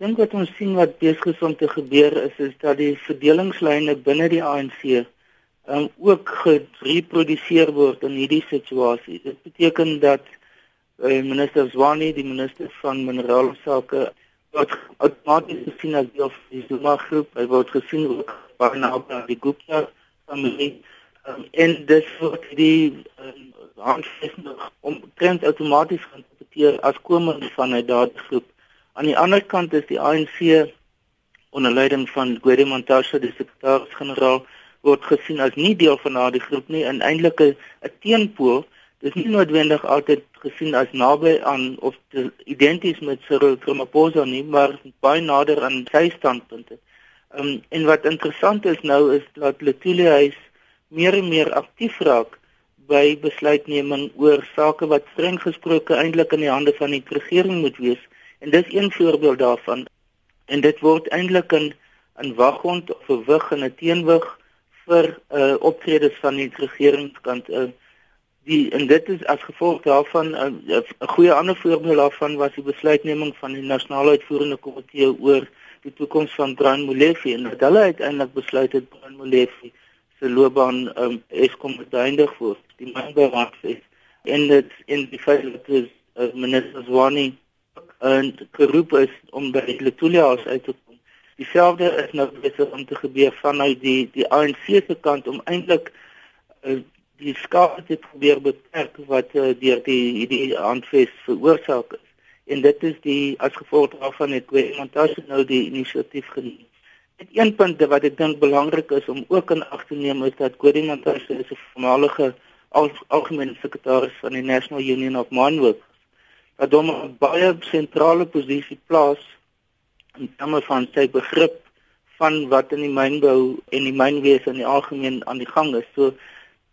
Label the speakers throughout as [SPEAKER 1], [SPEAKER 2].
[SPEAKER 1] dink wat ons sien wat besig om te gebeur is is dat die verdelingslyne binne die ANC um, ook gereproduseer word in hierdie situasie. Dit beteken dat uh, minister Zwane, die minister van minerale sake, word outomaties gesien as deel van die Zuma groep. Hy word gesien ook baie naby aan die Gupta familie. Um, en dis word die um, handvesting om trend outomaties geïnterpreteer as komende van 'n daardie groep. Aan die ander kant is die ANC onder leiding van Gwede Montashe, die sekretaris-generaal, word gesien as nie deel van daardie groep nie en eintlik 'n teenpool. Dit is nie noodwendig altyd gesien as naby aan of identies met Cyril Ramaphosa nie, maar baie nader aan sy standpunte. Um, en wat interessant is nou is dat Letuli huis meer en meer aktief raak by besluitneming oor sake wat streng gesproke eintlik in die hande van die regering moet wees En dis een voorbeeld daarvan. En dit word eintlik in in waghond of 'n wig en 'n teenwig vir uh optredes van die regeringskant. Uh, die en dit is as gevolg daarvan 'n uh, 'n goeie ander voorbeeld daarvan was die besluitneming van die nasionale uitvoerende komitee oor die toekoms van Brian Molefe en dat hulle uiteindelik besluit het Brian Molefe se loopbaan um Eskom moet eindig word. Die mynbewag is en dit in die feit dat dit uh, minister Zwane en geroep is om by Letolia as uit te kom. Dieselfde is nou besig om te gebeur vanuit die die ANC se kant om eintlik uh, die skade te probeer beperk wat uh, deur die die aanfees veroorsaak is. En dit is die as gevolg daarvan het Kwemantashe nou die inisiatief geneem. Dit een punt wat ek dink belangrik is om ook in ag te neem is dat Kwemantashe is 'n voormalige al, algemene sekretaris van die National Union of Mine Dat hom 'n baie sentrale posisie plaas in terme van sy begrip van wat in die mynbou en die mynwese in die algemeen aan die gang is. So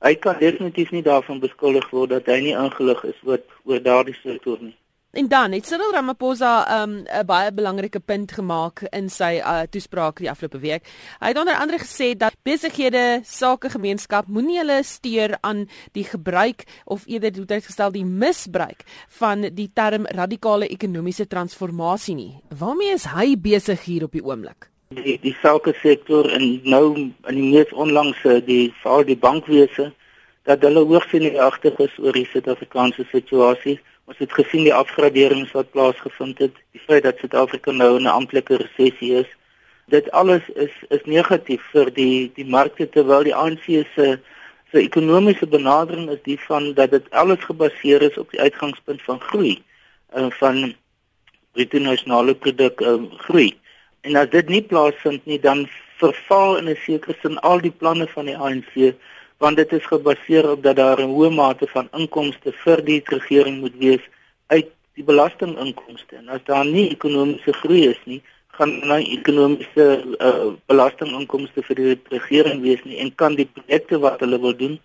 [SPEAKER 1] hy kan definitief nie daarvan beskuldig word dat hy nie ingelig is oor oor daardie sektor nie.
[SPEAKER 2] En dan het Cyril Ramaphosa 'n um, baie belangrike punt gemaak in sy uh, toespraak die afgelope week. Hy het onder andere gesê dat besighede, sakegemeenskap moenie hulle steur aan die gebruik of eerder hoe dit gestel die misbruik van die term radikale ekonomiese transformasie nie. Waarmee is hy besig hier op die oomblik?
[SPEAKER 1] Die die sake sektor en nou in die mees onlangse die veral die bankwese dat hulle hoogs in die agter is oor die Suid-Afrikaanse situasie. Ons het gesien die afgraderings wat plaasgevind het, die feit dat Suid-Afrika nou in 'n amptelike resessie is. Dit alles is is negatief vir die die markte terwyl die ANC se se ekonomiese benadering is die van dat dit alles gebaseer is op die uitgangspunt van groei en uh, van bruto nasionale produk uh, groei. En as dit nie plaasvind nie, dan verval in 'n sekere sin al die planne van die ANC want dit is gebaseer op dat daar 'n hoë mate van inkomste vir die regering moet wees uit die belastinginkomste. En as daar nie ekonomiese groei is nie, gaan nou ekonomiese uh, belastinginkomste vir die regering wees nie en kan die projekte wat hulle wil doen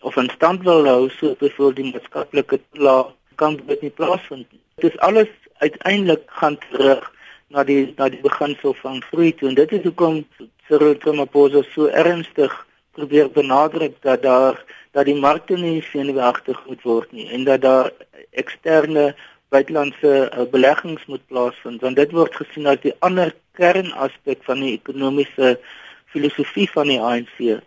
[SPEAKER 1] of in stand wil hou, so byvoorbeeld die maatskaplike laag kan dit nie plaasvind nie. Dit is alles uiteindelik gaan terug na die na die beginsel van groei toe en dit is hoekom Cyril Ramaphosa so ernstig probeer benadruk dat daar dat die markte nie senuweeagtig moet word nie en dat daar eksterne buitelandse uh, beleggings moet plaasvind want dit word gesien as die ander kernaspek van die ekonomiese filosofie van die ANC